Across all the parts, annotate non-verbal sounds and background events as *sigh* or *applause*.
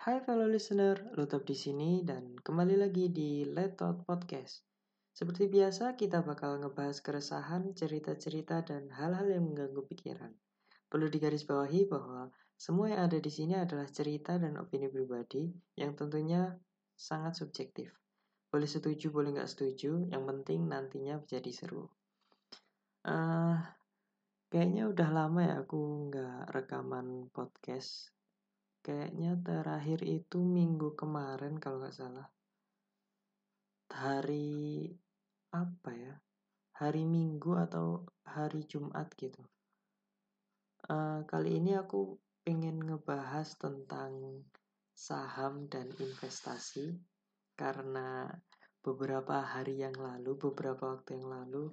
Hai fellow listener, Lutop di sini dan kembali lagi di Letot Podcast. Seperti biasa, kita bakal ngebahas keresahan, cerita-cerita, dan hal-hal yang mengganggu pikiran. Perlu digarisbawahi bahwa semua yang ada di sini adalah cerita dan opini pribadi yang tentunya sangat subjektif. Boleh setuju, boleh nggak setuju, yang penting nantinya menjadi seru. Uh, kayaknya udah lama ya aku nggak rekaman podcast kayaknya terakhir itu minggu kemarin kalau nggak salah. Hari apa ya? Hari minggu atau hari Jumat gitu. Uh, kali ini aku pengen ngebahas tentang saham dan investasi. Karena beberapa hari yang lalu beberapa waktu yang lalu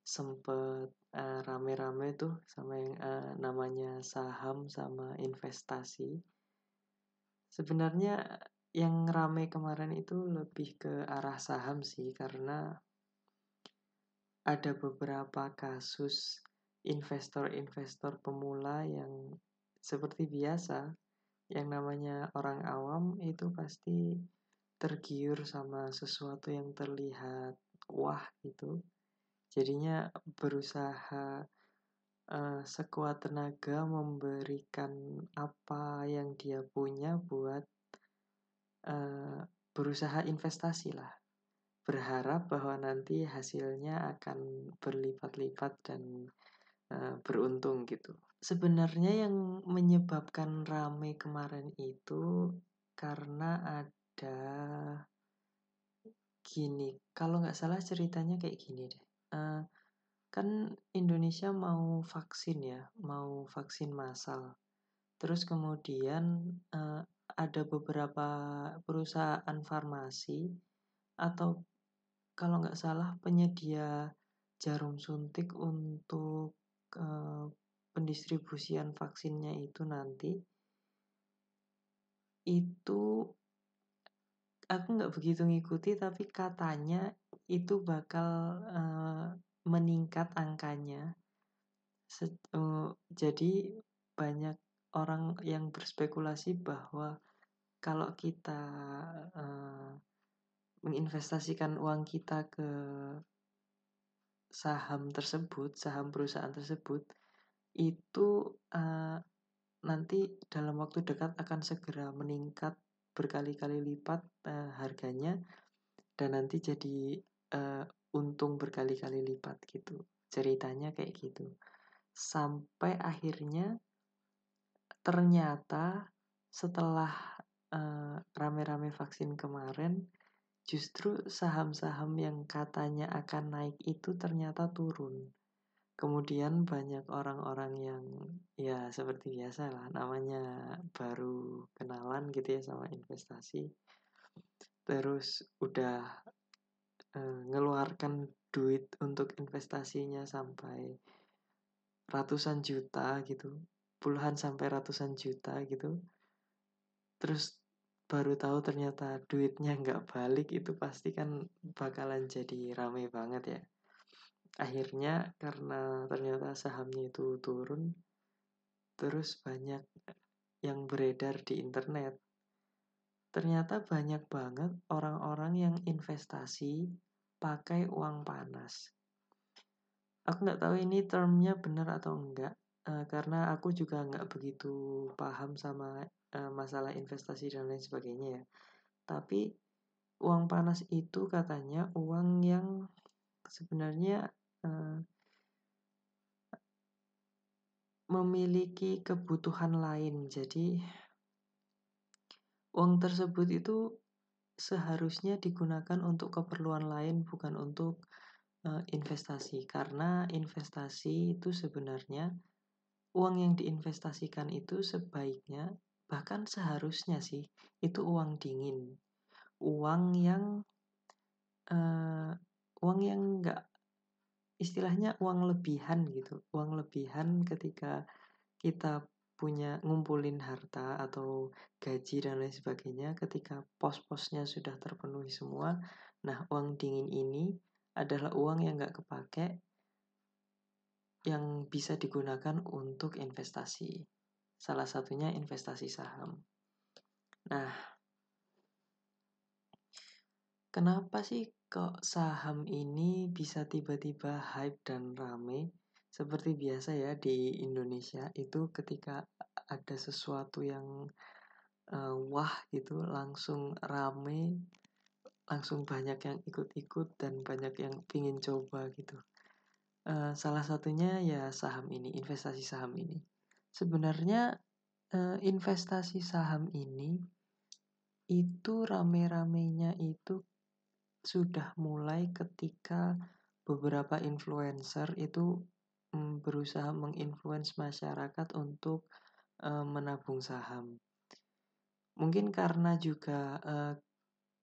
sempet uh, rame-rame tuh sama yang uh, namanya saham sama investasi Sebenarnya yang rame kemarin itu lebih ke arah saham sih karena ada beberapa kasus investor-investor pemula yang seperti biasa yang namanya orang awam itu pasti tergiur sama sesuatu yang terlihat wah gitu. Jadinya berusaha uh, sekuat tenaga memberikan apa yang dia punya buat uh, berusaha investasi lah. Berharap bahwa nanti hasilnya akan berlipat-lipat dan uh, beruntung gitu. Sebenarnya yang menyebabkan rame kemarin itu karena ada gini. Kalau nggak salah ceritanya kayak gini deh. Uh, kan Indonesia mau vaksin ya, mau vaksin massal. Terus kemudian uh, ada beberapa perusahaan farmasi atau kalau nggak salah penyedia jarum suntik untuk uh, pendistribusian vaksinnya itu nanti itu aku nggak begitu ngikuti tapi katanya itu bakal uh, meningkat angkanya. uh, jadi banyak orang yang berspekulasi bahwa kalau kita uh, menginvestasikan uang kita ke saham tersebut, saham perusahaan tersebut, itu uh, nanti dalam waktu dekat akan segera meningkat berkali-kali lipat uh, harganya dan nanti jadi uh, untung berkali-kali lipat gitu. Ceritanya kayak gitu. Sampai akhirnya ternyata setelah rame rame-rame vaksin kemarin justru saham-saham yang katanya akan naik itu ternyata turun. Kemudian banyak orang-orang yang ya seperti biasa lah namanya baru kenalan gitu ya sama investasi. Terus udah ngeluarkan duit untuk investasinya sampai ratusan juta gitu puluhan sampai ratusan juta gitu. Terus baru tahu ternyata duitnya nggak balik itu pasti kan bakalan jadi rame banget ya. Akhirnya karena ternyata sahamnya itu turun terus banyak yang beredar di internet. Ternyata banyak banget orang-orang yang investasi pakai uang panas. Aku nggak tahu ini termnya benar atau enggak, uh, karena aku juga nggak begitu paham sama uh, masalah investasi dan lain sebagainya ya. Tapi uang panas itu katanya uang yang sebenarnya uh, memiliki kebutuhan lain. Jadi uang tersebut itu seharusnya digunakan untuk keperluan lain bukan untuk uh, investasi. Karena investasi itu sebenarnya uang yang diinvestasikan itu sebaiknya bahkan seharusnya sih itu uang dingin. Uang yang uh, uang yang enggak istilahnya uang lebihan gitu. Uang lebihan ketika kita punya ngumpulin harta atau gaji dan lain sebagainya ketika pos-posnya sudah terpenuhi semua nah uang dingin ini adalah uang yang nggak kepake yang bisa digunakan untuk investasi salah satunya investasi saham Nah, kenapa sih kok saham ini bisa tiba-tiba hype dan rame? Seperti biasa ya di Indonesia itu ketika ada sesuatu yang uh, wah gitu langsung rame, langsung banyak yang ikut-ikut dan banyak yang pingin coba gitu. Uh, salah satunya ya saham ini, investasi saham ini. Sebenarnya uh, investasi saham ini itu rame-ramenya itu sudah mulai ketika beberapa influencer itu um, berusaha menginfluence masyarakat untuk uh, menabung saham. Mungkin karena juga uh,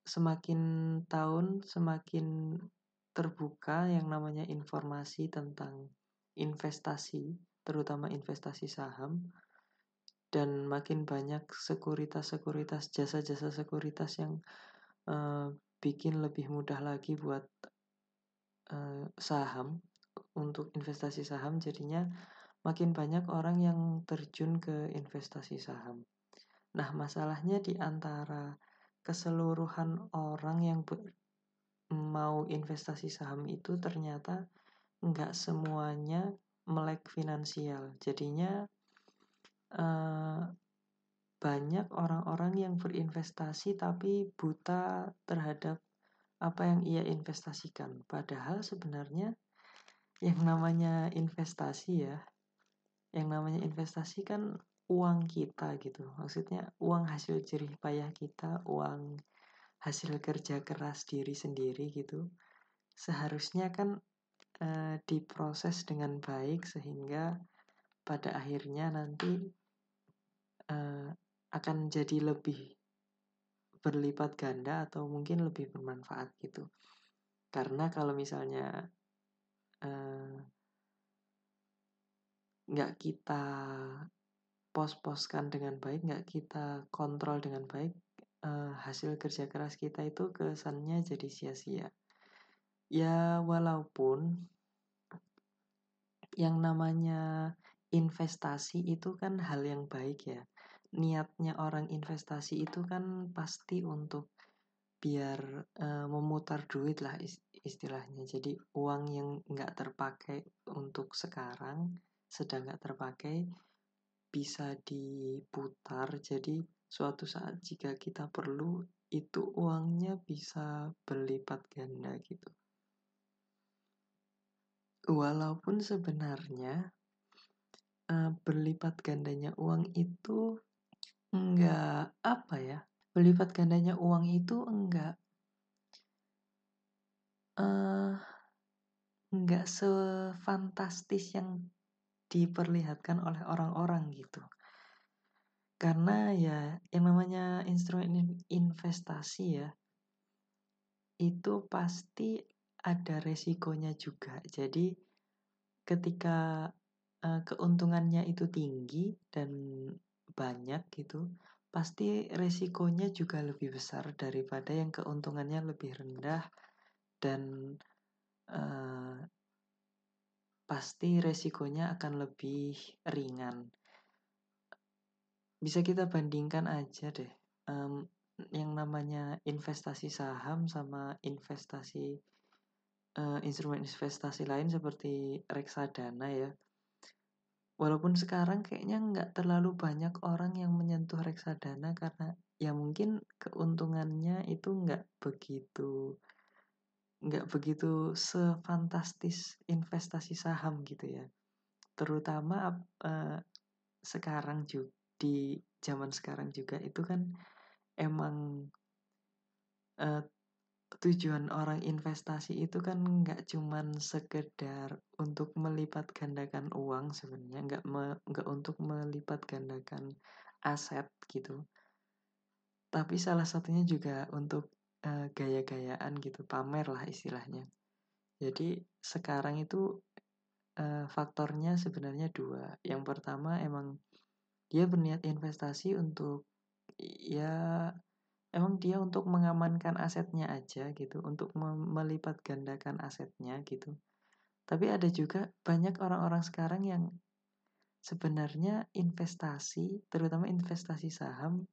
semakin tahun semakin terbuka yang namanya informasi tentang investasi, terutama investasi saham dan makin banyak sekuritas-sekuritas jasa-jasa sekuritas yang uh, bikin lebih mudah lagi buat uh, saham untuk investasi saham jadinya makin banyak orang yang terjun ke investasi saham. Nah, masalahnya di antara keseluruhan orang yang mau investasi saham itu ternyata nggak semuanya melek finansial. Jadinya uh, banyak orang-orang yang berinvestasi tapi buta terhadap apa yang ia investasikan. Padahal sebenarnya yang namanya investasi ya, yang namanya investasi kan uang kita gitu. Maksudnya uang hasil jerih payah kita, uang hasil kerja keras diri sendiri gitu. Seharusnya kan uh, diproses dengan baik sehingga pada akhirnya nanti uh, akan jadi lebih berlipat ganda atau mungkin lebih bermanfaat gitu. Karena kalau misalnya nggak uh, kita pos-poskan dengan baik, nggak kita kontrol dengan baik, uh, hasil kerja keras kita itu kesannya jadi sia-sia. Ya walaupun yang namanya investasi itu kan hal yang baik ya niatnya orang investasi itu kan pasti untuk biar uh, memutar duit lah istilahnya. Jadi uang yang nggak terpakai untuk sekarang sedang nggak terpakai bisa diputar. Jadi suatu saat jika kita perlu itu uangnya bisa berlipat ganda gitu. Walaupun sebenarnya uh, berlipat gandanya uang itu enggak apa ya berlipat gandanya uang itu enggak uh, enggak sefantastis yang diperlihatkan oleh orang-orang gitu. Karena ya yang namanya instrumen investasi ya itu pasti ada resikonya juga. Jadi ketika uh, keuntungannya itu tinggi dan banyak gitu, pasti resikonya juga lebih besar daripada yang keuntungannya lebih rendah dan uh, pasti resikonya akan lebih ringan. Bisa kita bandingkan aja deh, um, yang namanya investasi saham sama investasi uh, instrumen investasi lain seperti reksadana ya Walaupun sekarang kayaknya nggak terlalu banyak orang yang menyentuh reksadana karena ya mungkin keuntungannya itu nggak begitu nggak begitu sefantastis investasi saham gitu ya. Terutama uh, sekarang juga di zaman sekarang juga itu kan emang uh, tujuan orang investasi itu kan nggak cuman sekedar untuk melipat gandakan uang sebenarnya nggak me, untuk melipat gandakan aset gitu tapi salah satunya juga untuk uh, gaya-gayaan gitu pamer lah istilahnya jadi sekarang itu uh, faktornya sebenarnya dua yang pertama emang dia berniat investasi untuk ya emang dia untuk mengamankan asetnya aja gitu, untuk melipat gandakan asetnya gitu. Tapi ada juga banyak orang-orang sekarang yang sebenarnya investasi, terutama investasi saham,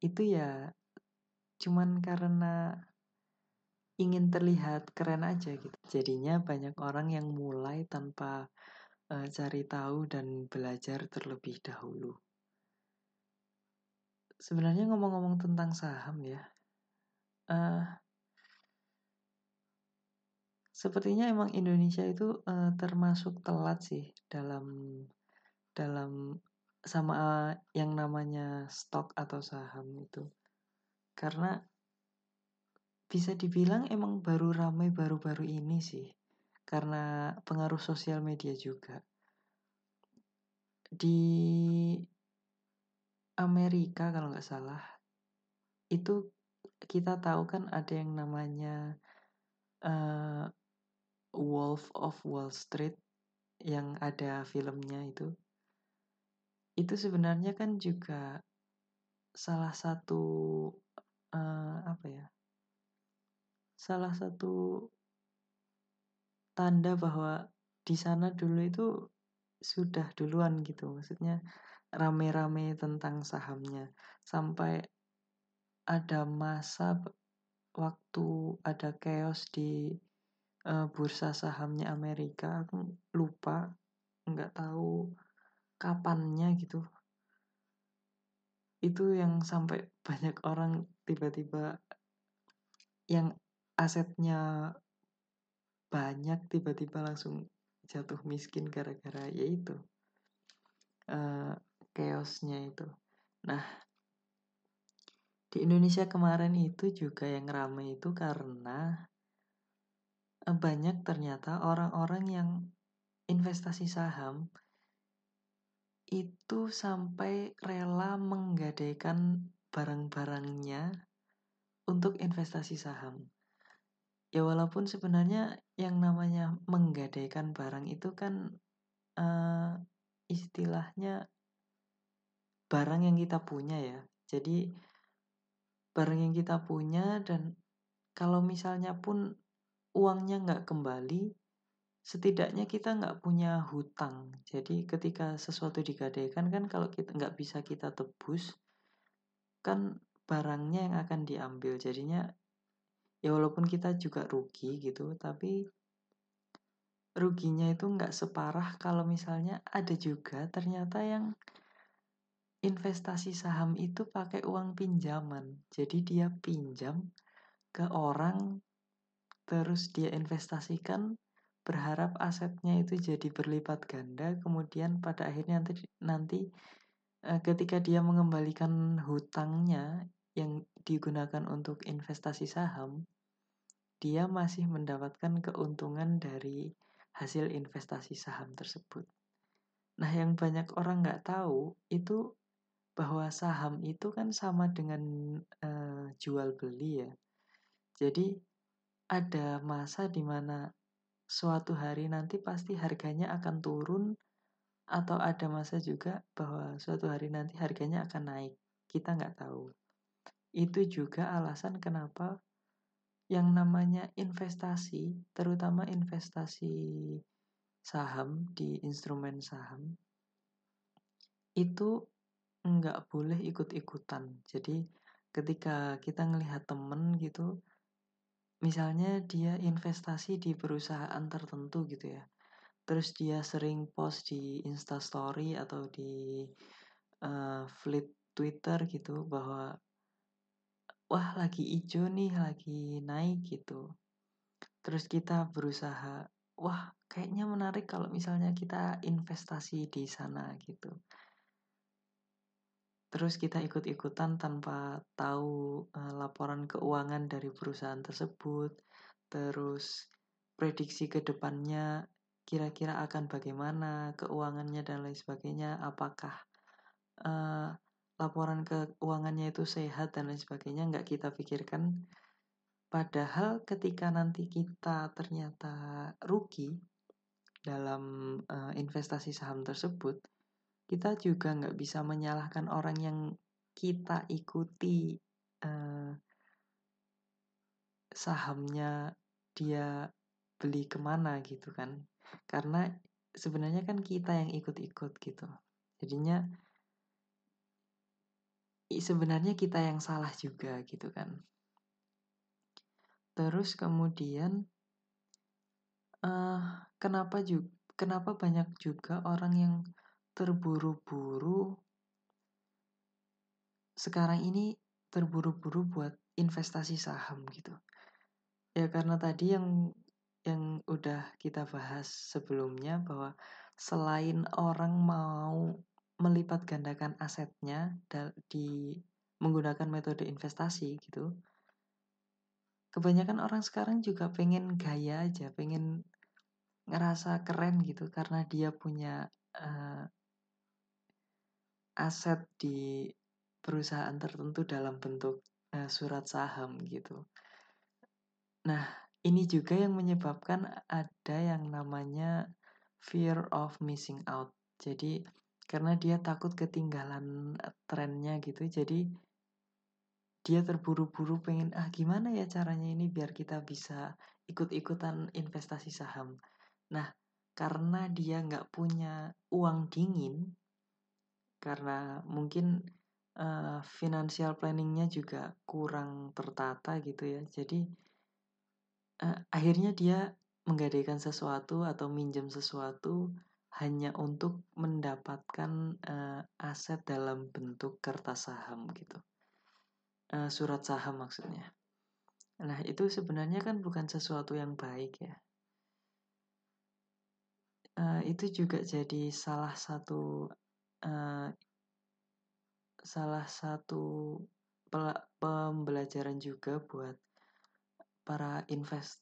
itu ya cuman karena ingin terlihat keren aja gitu. Jadinya banyak orang yang mulai tanpa uh, cari tahu dan belajar terlebih dahulu. Sebenarnya ngomong-ngomong tentang saham ya, uh, sepertinya emang Indonesia itu uh, termasuk telat sih dalam dalam sama yang namanya stok atau saham itu. Karena bisa dibilang emang baru ramai baru-baru ini sih. Karena pengaruh sosial media juga. Di Amerika kalau nggak salah, itu kita tahu kan ada yang namanya uh, Wolf of Wall Street yang ada filmnya itu. Itu sebenarnya kan juga salah satu uh, apa ya salah satu tanda bahwa di sana dulu itu sudah duluan gitu. Maksudnya rame-rame tentang sahamnya. Sampai ada masa waktu ada chaos di uh, bursa sahamnya Amerika aku lupa nggak tahu kapannya gitu. Itu yang sampai banyak orang tiba-tiba yang asetnya banyak tiba-tiba langsung jatuh miskin gara-gara yaitu uh, chaosnya itu. Nah, di Indonesia kemarin itu juga yang ramai itu karena uh, banyak ternyata orang-orang yang investasi saham itu sampai rela menggadaikan barang-barangnya untuk investasi saham. Ya walaupun sebenarnya yang namanya menggadaikan barang itu kan uh, istilahnya barang yang kita punya ya. Jadi barang yang kita punya dan kalau misalnya pun uangnya nggak kembali, setidaknya kita nggak punya hutang. Jadi ketika sesuatu digadaikan kan kalau kita nggak bisa kita tebus, kan barangnya yang akan diambil. Jadinya ya walaupun kita juga rugi gitu tapi ruginya itu nggak separah kalau misalnya ada juga ternyata yang investasi saham itu pakai uang pinjaman jadi dia pinjam ke orang terus dia investasikan berharap asetnya itu jadi berlipat ganda kemudian pada akhirnya nanti nanti ketika dia mengembalikan hutangnya yang digunakan untuk investasi saham dia masih mendapatkan keuntungan dari hasil investasi saham tersebut. Nah, yang banyak orang nggak tahu itu bahwa saham itu kan sama dengan uh, jual beli ya. Jadi ada masa di mana suatu hari nanti pasti harganya akan turun atau ada masa juga bahwa suatu hari nanti harganya akan naik. Kita nggak tahu. Itu juga alasan kenapa yang namanya investasi, terutama investasi saham di instrumen saham, itu nggak boleh ikut-ikutan. Jadi ketika kita ngelihat temen gitu, misalnya dia investasi di perusahaan tertentu gitu ya, terus dia sering post di instastory atau di uh, feed Twitter gitu bahwa wah lagi hijau nih, lagi naik gitu. Terus kita berusaha, wah kayaknya menarik kalau misalnya kita investasi di sana gitu. Terus kita ikut-ikutan tanpa tahu uh, laporan keuangan dari perusahaan tersebut. Terus prediksi ke depannya kira-kira akan bagaimana keuangannya dan lain sebagainya. Apakah uh, laporan keuangannya itu sehat dan lain sebagainya nggak kita pikirkan padahal ketika nanti kita ternyata rugi dalam uh, investasi saham tersebut kita juga nggak bisa menyalahkan orang yang kita ikuti uh, sahamnya dia beli ke mana gitu kan karena sebenarnya kan kita yang ikut-ikut gitu jadinya sebenarnya kita yang salah juga gitu kan. Terus kemudian uh, kenapa juga kenapa banyak juga orang yang terburu-buru sekarang ini terburu-buru buat investasi saham gitu. Ya karena tadi yang yang udah kita bahas sebelumnya bahwa selain orang mau melipat gandakan asetnya di menggunakan metode investasi gitu. Kebanyakan orang sekarang juga pengen gaya aja, pengen ngerasa keren gitu karena dia punya uh, aset di perusahaan tertentu dalam bentuk uh, surat saham gitu. Nah, ini juga yang menyebabkan ada yang namanya fear of missing out. Jadi karena dia takut ketinggalan trennya gitu, jadi dia terburu-buru pengen ah gimana ya caranya ini biar kita bisa ikut-ikutan investasi saham. Nah, karena dia nggak punya uang dingin, karena mungkin uh, financial planningnya juga kurang tertata gitu ya jadi uh, akhirnya dia menggadaikan sesuatu atau minjem sesuatu hanya untuk mendapatkan uh, aset dalam bentuk kertas saham gitu. Uh, surat saham maksudnya. Nah itu sebenarnya kan bukan sesuatu yang baik ya. Uh, itu juga jadi salah satu uh, salah satu pembelajaran juga buat para invest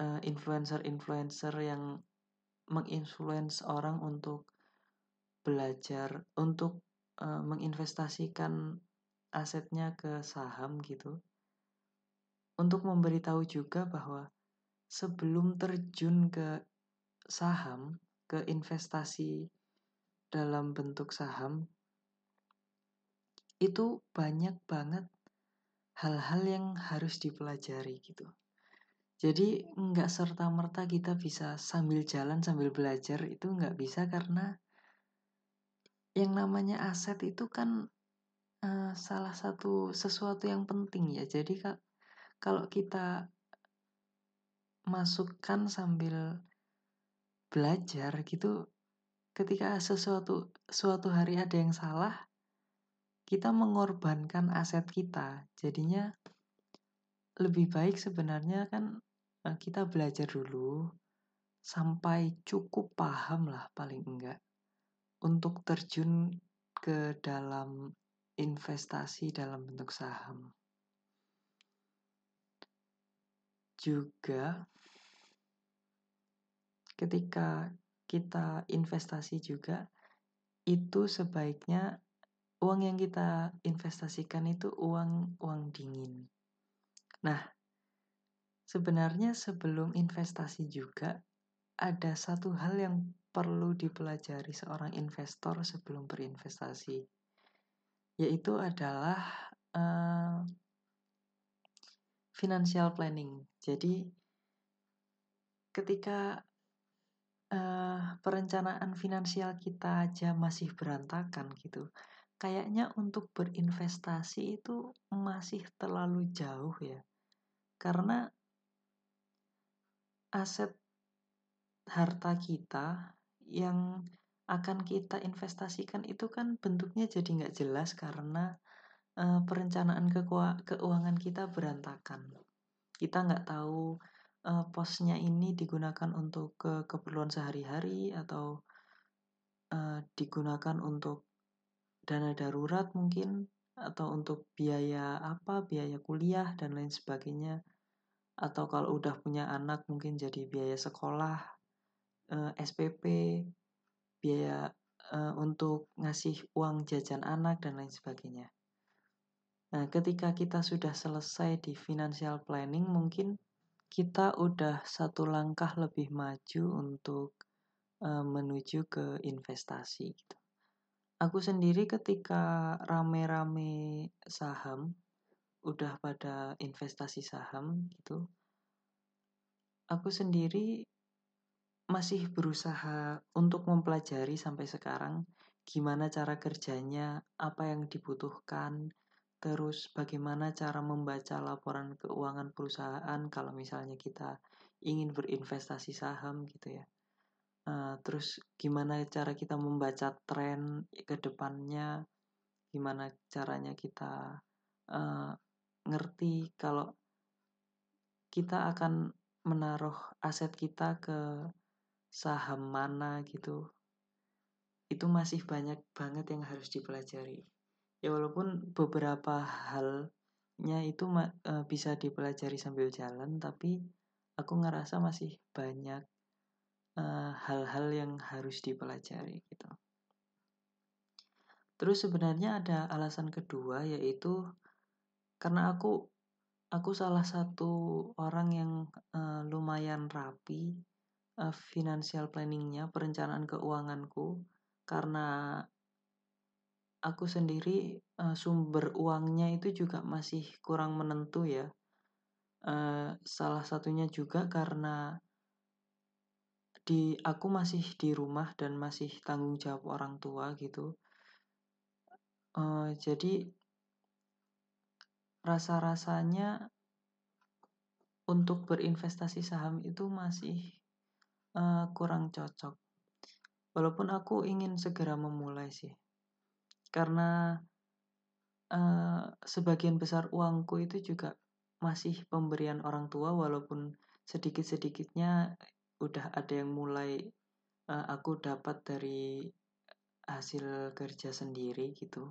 uh, influencer-influencer yang menginfluence orang untuk belajar untuk uh, menginvestasikan asetnya ke saham gitu. Untuk memberitahu juga bahwa sebelum terjun ke saham ke investasi dalam bentuk saham itu banyak banget hal-hal yang harus dipelajari gitu. Jadi nggak serta-merta kita bisa sambil jalan sambil belajar itu nggak bisa karena yang namanya aset itu kan uh, salah satu sesuatu yang penting ya. Jadi kalau kita masukkan sambil belajar gitu ketika sesuatu suatu hari ada yang salah kita mengorbankan aset kita. Jadinya lebih baik sebenarnya kan eh, kita belajar dulu sampai cukup paham lah paling enggak untuk terjun ke dalam investasi dalam bentuk saham. Juga ketika kita investasi juga itu sebaiknya uang yang kita investasikan itu uang uang dingin. Nah, sebenarnya sebelum investasi juga ada satu hal yang perlu dipelajari seorang investor sebelum berinvestasi, yaitu adalah uh, financial planning. Jadi, ketika uh, perencanaan finansial kita aja masih berantakan gitu, kayaknya untuk berinvestasi itu masih terlalu jauh ya. Karena aset harta kita yang akan kita investasikan itu kan bentuknya jadi nggak jelas karena uh, perencanaan keuangan kita berantakan. Kita nggak tahu uh, posnya ini digunakan untuk ke keperluan sehari-hari atau uh, digunakan untuk dana darurat mungkin atau untuk biaya apa, biaya kuliah dan lain sebagainya. Atau kalau udah punya anak mungkin jadi biaya sekolah, eh, SPP, biaya eh, untuk ngasih uang jajan anak dan lain sebagainya. Nah, ketika kita sudah selesai di financial planning, mungkin kita udah satu langkah lebih maju untuk uh, menuju ke investasi gitu. Aku sendiri ketika rame-rame saham, udah pada investasi saham gitu, aku sendiri masih berusaha untuk mempelajari sampai sekarang gimana cara kerjanya, apa yang dibutuhkan, terus bagaimana cara membaca laporan keuangan perusahaan kalau misalnya kita ingin berinvestasi saham gitu ya. Uh, terus gimana cara kita membaca tren ke depannya, gimana caranya kita uh, ngerti kalau kita akan menaruh aset kita ke saham mana gitu. Itu masih banyak banget yang harus dipelajari ya walaupun beberapa halnya itu uh, bisa dipelajari sambil jalan tapi aku ngerasa masih banyak eh, hal-hal uh, yang harus dipelajari gitu terus sebenarnya ada alasan kedua yaitu karena aku aku salah satu orang yang uh, lumayan rapi uh, financial planningnya perencanaan keuanganku karena aku sendiri uh, sumber uangnya itu juga masih kurang menentu ya. Uh, salah satunya juga karena di aku masih di rumah dan masih tanggung jawab orang tua gitu. Uh, jadi rasa-rasanya untuk berinvestasi saham itu masih uh, kurang cocok. Walaupun aku ingin segera memulai sih karena uh, sebagian besar uangku itu juga masih pemberian orang tua walaupun sedikit-sedikitnya udah ada yang mulai uh, aku dapat dari hasil kerja sendiri gitu.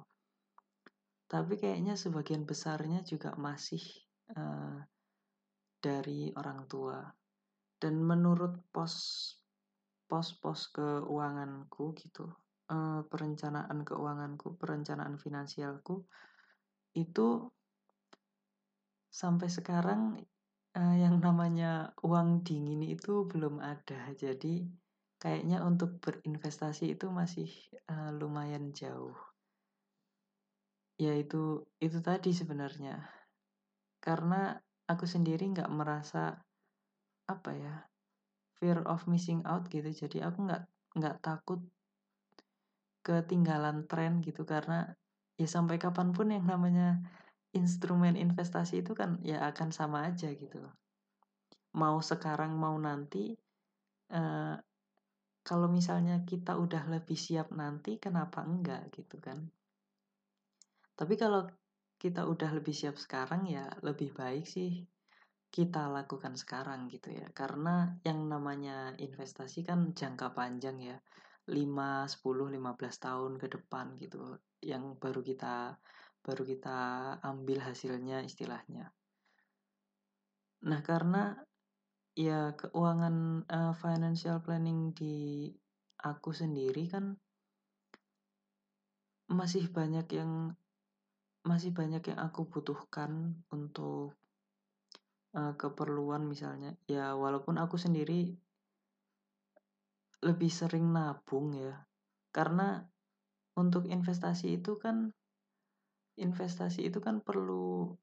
Tapi kayaknya sebagian besarnya juga masih uh, dari orang tua. Dan menurut pos pos-pos keuanganku gitu uh, perencanaan keuanganku, perencanaan finansialku itu sampai sekarang uh, yang namanya uang dingin itu belum ada. Jadi kayaknya untuk berinvestasi itu masih uh, lumayan jauh. Ya itu itu tadi sebenarnya. Karena aku sendiri nggak merasa apa ya fear of missing out gitu. Jadi aku nggak nggak takut ketinggalan tren gitu karena ya sampai kapan pun yang namanya instrumen investasi itu kan ya akan sama aja gitu mau sekarang mau nanti uh, kalau misalnya kita udah lebih siap nanti kenapa enggak gitu kan? Tapi kalau kita udah lebih siap sekarang ya lebih baik sih kita lakukan sekarang gitu ya. Karena yang namanya investasi kan jangka panjang ya 5, 10, 15 tahun ke depan gitu. Yang baru kita baru kita ambil hasilnya istilahnya. Nah, karena ya keuangan uh, financial planning di aku sendiri kan masih banyak yang masih banyak yang aku butuhkan untuk uh, keperluan misalnya ya walaupun aku sendiri lebih sering nabung ya. Karena untuk investasi itu kan investasi itu kan perlu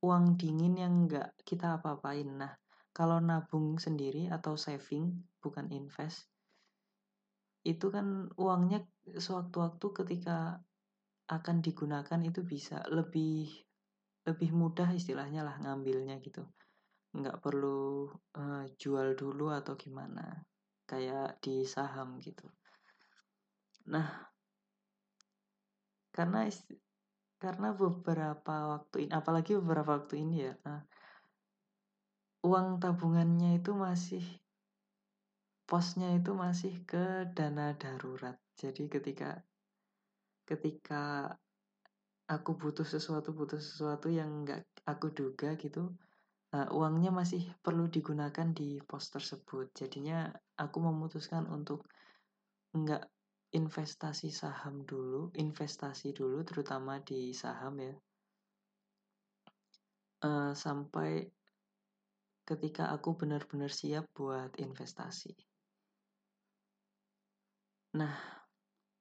uang dingin yang enggak kita apa-apain. Nah, kalau nabung sendiri atau saving bukan invest itu kan uangnya sewaktu-waktu ketika akan digunakan itu bisa lebih lebih mudah istilahnya lah ngambilnya gitu nggak perlu uh, jual dulu atau gimana kayak di saham gitu. Nah, karena karena beberapa waktu ini, apalagi beberapa waktu ini ya, nah, uang tabungannya itu masih posnya itu masih ke dana darurat. Jadi ketika ketika aku butuh sesuatu butuh sesuatu yang nggak aku duga gitu uh, uangnya masih perlu digunakan di pos tersebut. Jadinya aku memutuskan untuk nggak investasi saham dulu, investasi dulu terutama di saham ya. Uh, sampai ketika aku benar-benar siap buat investasi. Nah,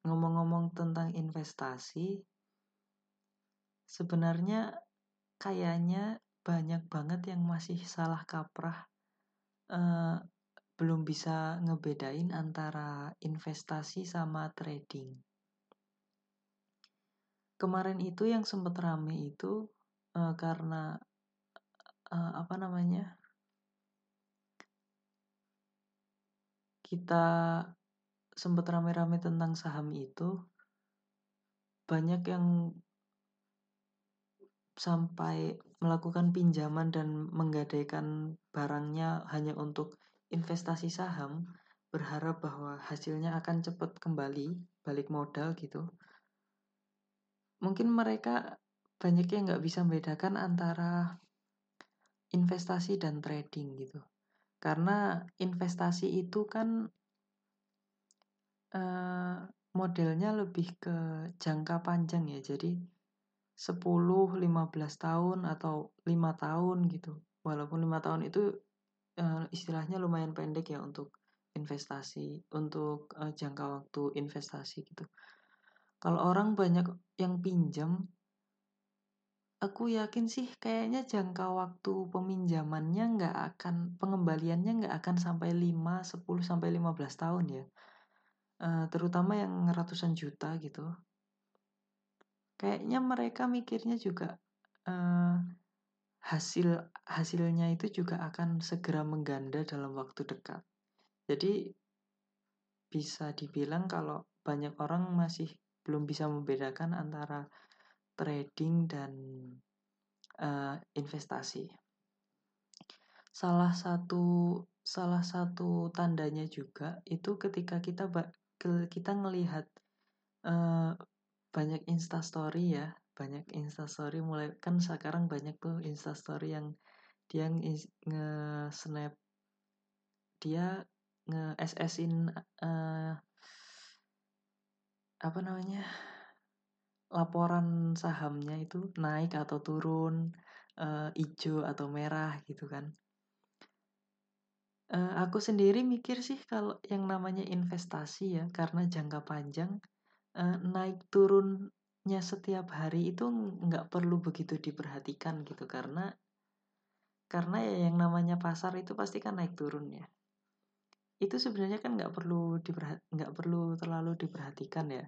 ngomong-ngomong tentang investasi, sebenarnya kayaknya banyak banget yang masih salah kaprah uh, belum bisa ngebedain antara investasi sama trading. kemarin itu yang sempat rame itu uh, karena uh, apa namanya kita sempat rame-rame tentang saham itu banyak yang sampai melakukan pinjaman dan menggadaikan barangnya hanya untuk investasi saham, berharap bahwa hasilnya akan cepat kembali, balik modal gitu. Mungkin mereka banyak yang nggak bisa membedakan antara investasi dan trading gitu. Karena investasi itu kan uh, modelnya lebih ke jangka panjang ya. Jadi 10, 15 tahun atau lima tahun gitu. Walaupun lima tahun itu uh, istilahnya lumayan pendek ya untuk investasi, untuk uh, jangka waktu investasi gitu. Kalau orang banyak yang pinjam, aku yakin sih kayaknya jangka waktu peminjamannya nggak akan, pengembaliannya nggak akan sampai 5, 10 sampai 15 tahun ya. Uh, terutama yang ratusan juta gitu kayaknya mereka mikirnya juga uh, hasil hasilnya itu juga akan segera mengganda dalam waktu dekat. Jadi bisa dibilang kalau banyak orang masih belum bisa membedakan antara trading dan uh, investasi. Salah satu salah satu tandanya juga itu ketika kita kita ngelihat uh, banyak instastory ya banyak instastory mulai kan sekarang banyak tuh instastory yang dia nge-snap dia nge-SS-in uh, apa namanya laporan sahamnya itu naik atau turun uh, hijau atau merah gitu kan. Uh, aku sendiri mikir sih kalau yang namanya investasi ya karena jangka panjang uh, naik setiap hari itu nggak perlu begitu diperhatikan gitu karena karena ya yang namanya pasar itu pasti kan naik turun ya. Itu sebenarnya kan nggak perlu diperhat nggak perlu terlalu diperhatikan ya.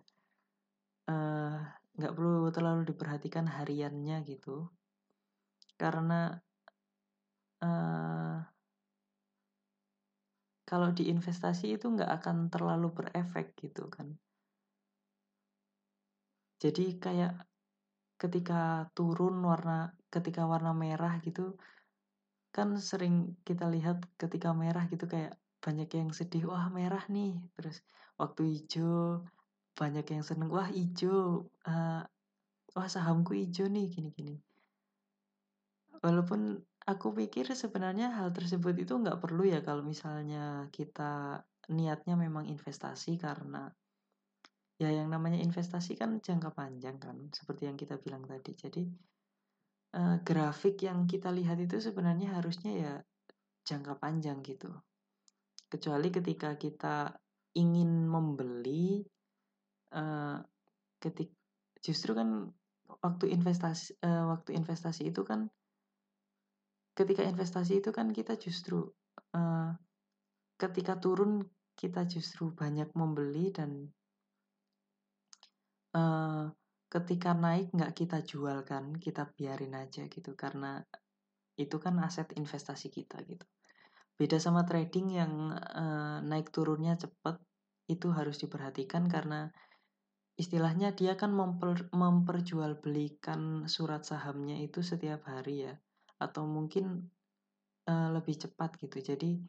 Uh, nggak perlu terlalu diperhatikan hariannya gitu. Karena uh, kalau di investasi itu nggak akan terlalu berefek gitu kan jadi kayak ketika turun warna ketika warna merah gitu kan sering kita lihat ketika merah gitu kayak banyak yang sedih wah merah nih. Terus waktu hijau banyak yang seneng wah hijau uh, wah sahamku hijau nih gini-gini walaupun aku pikir sebenarnya hal tersebut itu nggak perlu ya kalau misalnya kita niatnya memang investasi karena ya yang namanya investasi kan jangka panjang kan seperti yang kita bilang tadi. Jadi uh, grafik yang kita lihat itu sebenarnya harusnya ya jangka panjang gitu. Kecuali ketika kita ingin membeli uh, ketik justru kan waktu investasi uh, waktu investasi itu kan ketika investasi itu kan kita justru uh, ketika turun kita justru banyak membeli dan uh, ketika naik nggak kita jual kan, kita biarin aja gitu karena itu kan aset investasi kita gitu. Beda sama trading yang uh, naik turunnya cepat itu harus diperhatikan karena istilahnya dia kan memper, memperjualbelikan surat sahamnya itu setiap hari ya atau mungkin uh, lebih cepat gitu. Jadi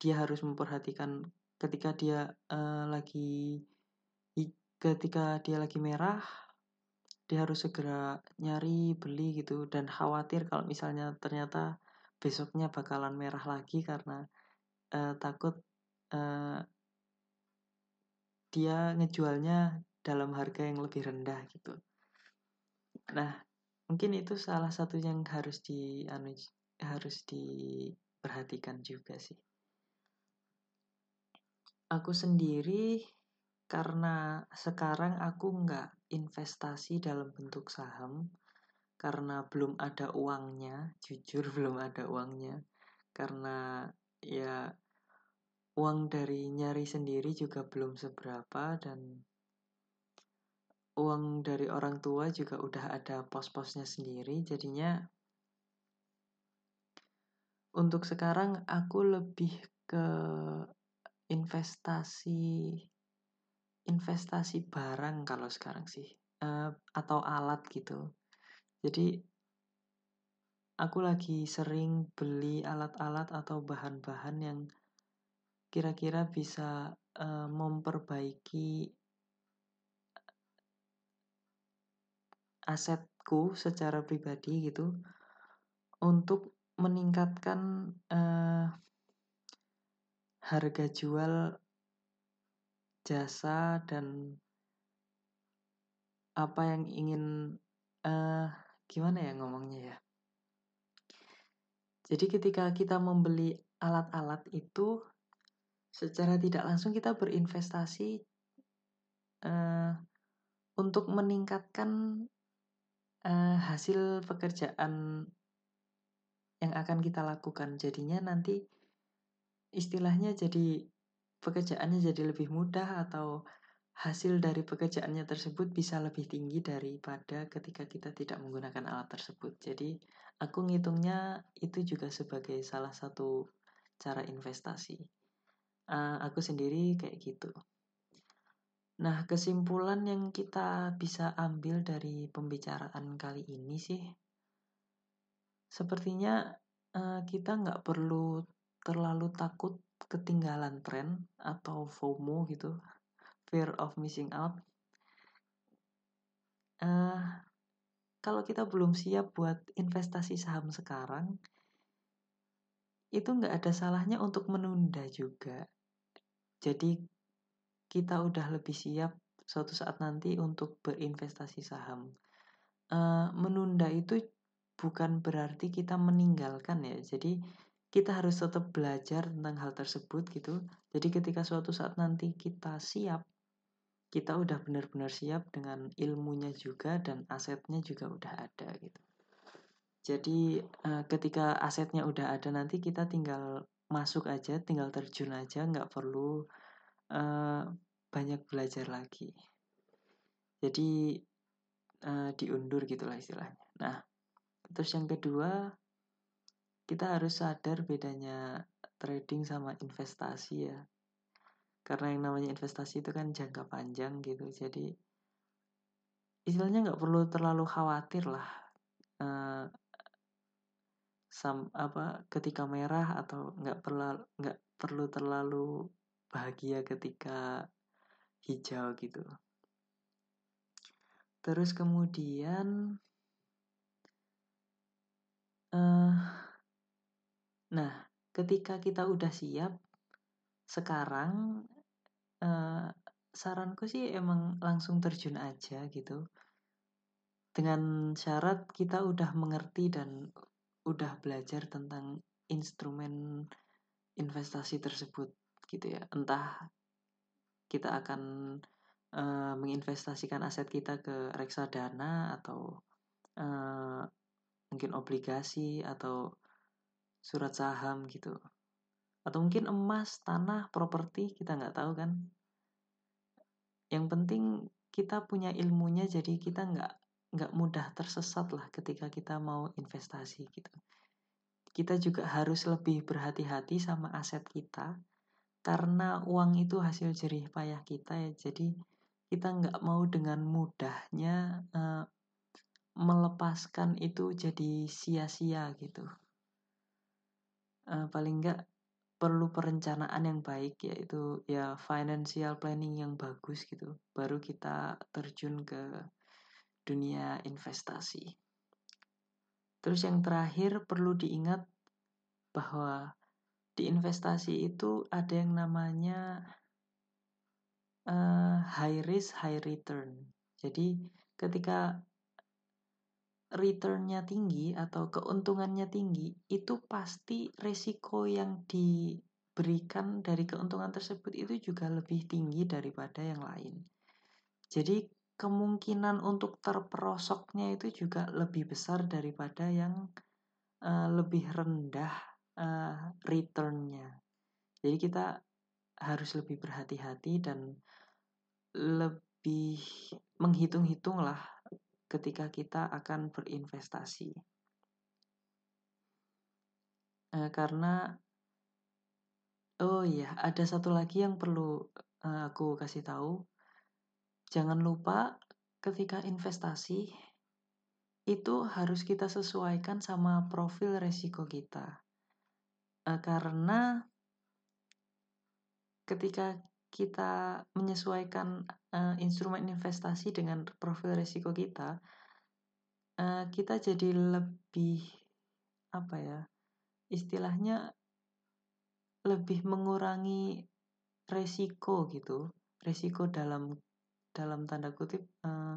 dia harus memperhatikan ketika dia uh, lagi ketika dia lagi merah dia harus segera nyari beli gitu dan khawatir kalau misalnya ternyata besoknya bakalan merah lagi karena uh, takut uh, dia ngejualnya dalam harga yang lebih rendah gitu. Nah, mungkin itu salah satu yang harus di anu, harus diperhatikan juga sih. Aku sendiri karena sekarang aku nggak investasi dalam bentuk saham karena belum ada uangnya, *laughs* jujur belum ada uangnya. Karena ya uang dari nyari sendiri juga belum seberapa dan uang dari orang tua juga udah ada pos-posnya sendiri jadinya untuk sekarang aku lebih ke investasi investasi barang kalau sekarang sih uh, atau alat gitu. Jadi aku lagi sering beli alat-alat atau bahan-bahan yang kira-kira bisa uh, memperbaiki asetku secara pribadi gitu untuk meningkatkan uh, harga jual jasa dan apa yang ingin uh, gimana ya ngomongnya ya jadi ketika kita membeli alat-alat itu secara tidak langsung kita berinvestasi uh, untuk meningkatkan uh, hasil pekerjaan yang akan kita lakukan. Jadinya nanti istilahnya jadi pekerjaannya jadi lebih mudah atau hasil dari pekerjaannya tersebut bisa lebih tinggi daripada ketika kita tidak menggunakan alat tersebut. Jadi aku ngitungnya itu juga sebagai salah satu cara investasi. Uh, aku sendiri kayak gitu. Nah, kesimpulan yang kita bisa ambil dari pembicaraan kali ini sih, sepertinya uh, kita nggak perlu terlalu takut ketinggalan tren atau FOMO gitu, fear of missing out. Uh, kalau kita belum siap buat investasi saham sekarang, itu nggak ada salahnya untuk menunda juga. Jadi kita udah lebih siap suatu saat nanti untuk berinvestasi saham. Uh, menunda itu bukan berarti kita meninggalkan ya. Jadi kita harus tetap belajar tentang hal tersebut gitu. Jadi ketika suatu saat nanti kita siap, kita udah benar-benar siap dengan ilmunya juga dan asetnya juga udah ada gitu. Jadi uh, ketika asetnya udah ada nanti kita tinggal masuk aja, tinggal terjun aja, nggak perlu uh, banyak belajar lagi. Jadi uh, diundur gitulah istilahnya. Nah, terus yang kedua kita harus sadar bedanya trading sama investasi ya. Karena yang namanya investasi itu kan jangka panjang gitu. Jadi istilahnya nggak perlu terlalu khawatir lah. Uh, sam apa ketika merah atau nggak perlu nggak perlu terlalu bahagia ketika hijau gitu. Terus kemudian, uh, nah ketika kita udah siap, sekarang uh, saranku sih emang langsung terjun aja gitu. Dengan syarat kita udah mengerti dan udah belajar tentang instrumen investasi tersebut gitu ya entah kita akan uh, menginvestasikan aset kita ke reksadana atau uh, mungkin obligasi atau surat saham gitu. Atau mungkin emas tanah properti kita nggak tahu kan. Yang penting kita punya ilmunya jadi kita nggak nggak mudah tersesat lah ketika kita mau investasi gitu. Kita juga harus lebih berhati-hati sama aset kita karena uang itu hasil jerih payah kita ya. Jadi kita nggak mau dengan mudahnya uh, melepaskan itu jadi sia-sia gitu uh, paling nggak perlu perencanaan yang baik yaitu ya financial planning yang bagus gitu baru kita terjun ke dunia investasi terus yang terakhir perlu diingat bahwa di investasi itu ada yang namanya uh, high risk high return. Jadi ketika returnnya tinggi atau keuntungannya tinggi, itu pasti resiko yang diberikan dari keuntungan tersebut itu juga lebih tinggi daripada yang lain. Jadi kemungkinan untuk terperosoknya itu juga lebih besar daripada yang uh, lebih rendah uh, returnnya. Jadi kita harus lebih berhati-hati dan lebih menghitung-hitunglah ketika kita akan berinvestasi. Uh, karena oh iya, ada satu lagi yang perlu uh, aku kasih tahu. Jangan lupa ketika investasi itu harus kita sesuaikan sama profil resiko kita. Uh, karena ketika kita menyesuaikan uh, instrumen investasi dengan profil resiko kita, uh, kita jadi lebih apa ya? istilahnya lebih mengurangi resiko gitu resiko dalam dalam tanda kutip uh,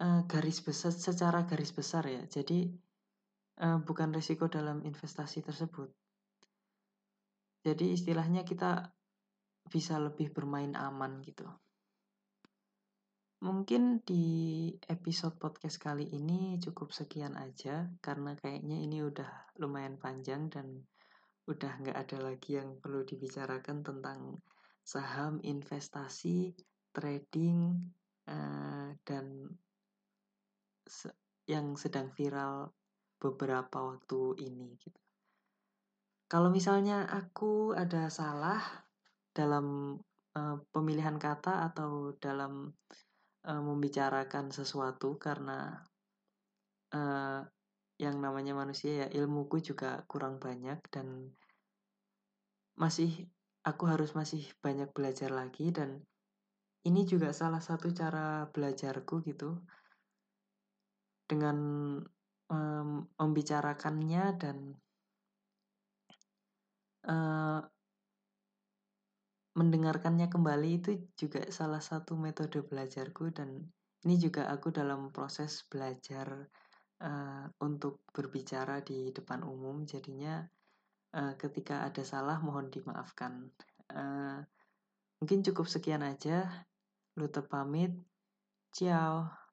uh, garis besar secara garis besar ya jadi uh, bukan resiko dalam investasi tersebut jadi istilahnya kita bisa lebih bermain aman gitu Mungkin di episode podcast kali ini cukup sekian aja karena kayaknya ini udah lumayan panjang dan udah nggak ada lagi yang perlu dibicarakan tentang saham, investasi, trading, uh, dan se yang sedang viral beberapa waktu ini gitu. Kalau misalnya aku ada salah dalam uh, pemilihan kata atau dalam uh, membicarakan sesuatu karena uh, yang namanya manusia ya ilmuku juga kurang banyak dan masih aku harus masih banyak belajar lagi dan ini juga salah satu cara belajarku gitu dengan um, membicarakannya dan uh, mendengarkannya kembali itu juga salah satu metode belajarku dan ini juga aku dalam proses belajar uh, untuk berbicara di depan umum. Jadinya uh, ketika ada salah mohon dimaafkan. Uh, mungkin cukup sekian aja. Lute pamit. Ciao